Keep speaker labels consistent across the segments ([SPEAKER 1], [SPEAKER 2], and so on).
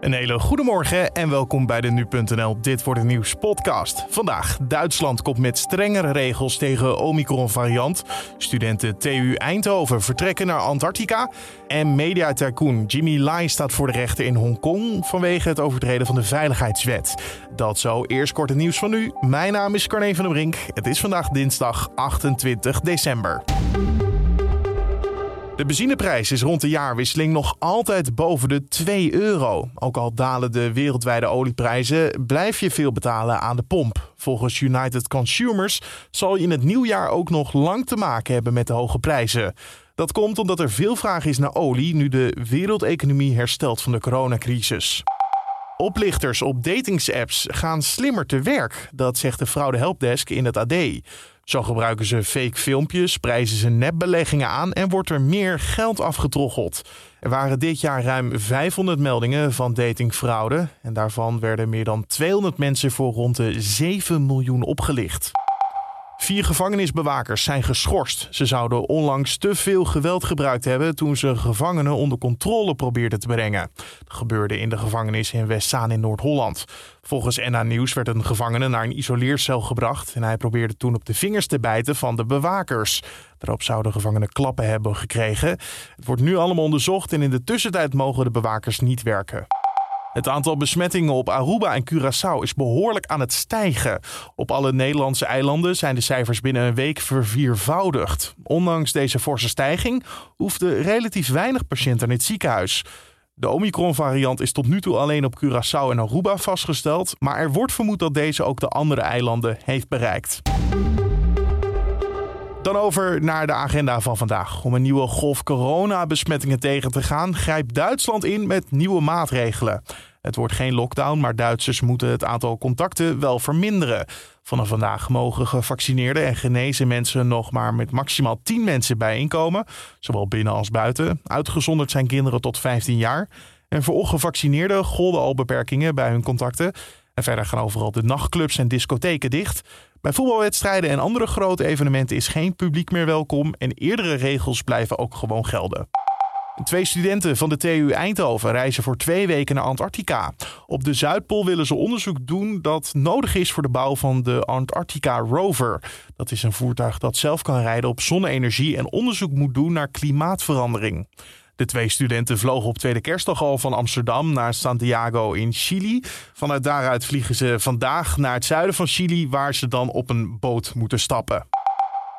[SPEAKER 1] Een hele goede morgen en welkom bij de Nu.nl Dit wordt het nieuws podcast. Vandaag, Duitsland komt met strengere regels tegen Omicron variant. Studenten TU Eindhoven vertrekken naar Antarctica. En media tycoon Jimmy Lai staat voor de rechter in Hongkong vanwege het overtreden van de veiligheidswet. Dat zo, eerst kort het nieuws van nu. Mijn naam is Carne van der Brink. Het is vandaag dinsdag 28 december. De benzineprijs is rond de jaarwisseling nog altijd boven de 2 euro. Ook al dalen de wereldwijde olieprijzen, blijf je veel betalen aan de pomp. Volgens United Consumers zal je in het nieuwjaar ook nog lang te maken hebben met de hoge prijzen. Dat komt omdat er veel vraag is naar olie nu de wereldeconomie herstelt van de coronacrisis. Oplichters op datingsapps gaan slimmer te werk, dat zegt de fraude helpdesk in het AD. Zo gebruiken ze fake filmpjes, prijzen ze nepbeleggingen aan en wordt er meer geld afgetroggeld. Er waren dit jaar ruim 500 meldingen van datingfraude en daarvan werden meer dan 200 mensen voor rond de 7 miljoen opgelicht. Vier gevangenisbewakers zijn geschorst. Ze zouden onlangs te veel geweld gebruikt hebben toen ze gevangenen onder controle probeerden te brengen. Dat gebeurde in de gevangenis in Westzaan in Noord-Holland. Volgens NA Nieuws werd een gevangene naar een isoleercel gebracht en hij probeerde toen op de vingers te bijten van de bewakers. Daarop zouden gevangenen klappen hebben gekregen. Het wordt nu allemaal onderzocht en in de tussentijd mogen de bewakers niet werken. Het aantal besmettingen op Aruba en Curaçao is behoorlijk aan het stijgen. Op alle Nederlandse eilanden zijn de cijfers binnen een week verviervoudigd. Ondanks deze forse stijging hoefden relatief weinig patiënten in het ziekenhuis. De Omicron-variant is tot nu toe alleen op Curaçao en Aruba vastgesteld, maar er wordt vermoed dat deze ook de andere eilanden heeft bereikt. Dan over naar de agenda van vandaag. Om een nieuwe golf coronabesmettingen tegen te gaan, grijpt Duitsland in met nieuwe maatregelen. Het wordt geen lockdown, maar Duitsers moeten het aantal contacten wel verminderen. Vanaf vandaag mogen gevaccineerde en genezen mensen nog maar met maximaal 10 mensen bijeenkomen, zowel binnen als buiten. Uitgezonderd zijn kinderen tot 15 jaar. En voor ongevaccineerden golden al beperkingen bij hun contacten. En verder gaan overal de nachtclubs en discotheken dicht. Bij voetbalwedstrijden en andere grote evenementen is geen publiek meer welkom en eerdere regels blijven ook gewoon gelden. Twee studenten van de TU Eindhoven reizen voor twee weken naar Antarctica. Op de Zuidpool willen ze onderzoek doen dat nodig is voor de bouw van de Antarctica Rover. Dat is een voertuig dat zelf kan rijden op zonne-energie en onderzoek moet doen naar klimaatverandering. De twee studenten vlogen op tweede kerstdag al van Amsterdam naar Santiago in Chili. Vanuit daaruit vliegen ze vandaag naar het zuiden van Chili, waar ze dan op een boot moeten stappen.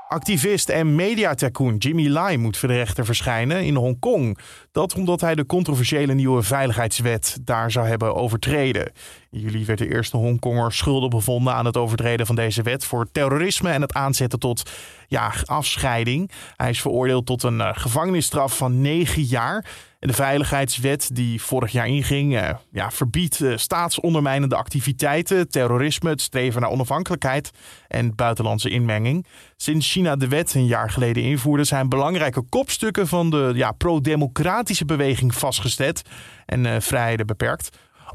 [SPEAKER 1] Activist en mediatycoon Jimmy Lai moet voor de rechter verschijnen in Hongkong. Dat omdat hij de controversiële nieuwe veiligheidswet daar zou hebben overtreden. In juli werd de eerste Hongkonger schuldig bevonden aan het overtreden van deze wet voor terrorisme en het aanzetten tot ja, afscheiding. Hij is veroordeeld tot een uh, gevangenisstraf van negen jaar. En de veiligheidswet die vorig jaar inging, uh, ja, verbiedt uh, staatsondermijnende activiteiten, terrorisme, het streven naar onafhankelijkheid en buitenlandse inmenging. Sinds China de wet een jaar geleden invoerde, zijn belangrijke kopstukken van de ja, pro-democratische beweging vastgezet en vrijheden beperkt.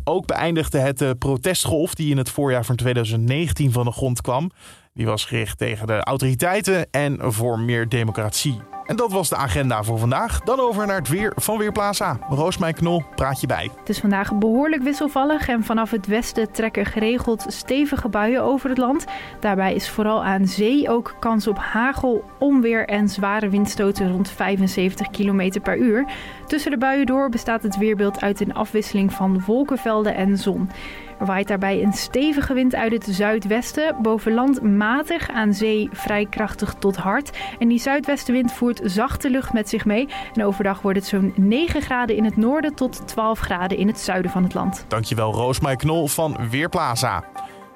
[SPEAKER 1] Ook beëindigde het de protestgolf die in het voorjaar van 2019 van de grond kwam. Die was gericht tegen de autoriteiten en voor meer democratie. En dat was de agenda voor vandaag. Dan over naar het weer van Weerplaza. Roosmijn Knol praat je bij.
[SPEAKER 2] Het is vandaag behoorlijk wisselvallig en vanaf het westen trekken geregeld stevige buien over het land. Daarbij is vooral aan zee ook kans op hagel, onweer en zware windstoten rond 75 km per uur. Tussen de buien door bestaat het weerbeeld uit een afwisseling van wolkenvelden en zon. Er waait daarbij een stevige wind uit het zuidwesten, boven land matig, aan zee vrij krachtig tot hard. En die zuidwestenwind voert zachte lucht met zich mee. En overdag wordt het zo'n 9 graden in het noorden tot 12 graden in het zuiden van het land.
[SPEAKER 1] Dankjewel Roosmaai Knol van Weerplaza.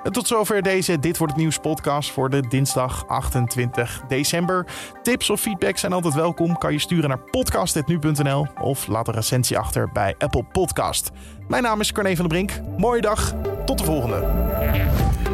[SPEAKER 1] En tot zover deze Dit Wordt Het Nieuws podcast voor de dinsdag 28 december. Tips of feedback zijn altijd welkom. Kan je sturen naar podcast.nu.nl of laat een recensie achter bij Apple Podcast. Mijn naam is Carne van der Brink. Mooie dag. Tot de volgende.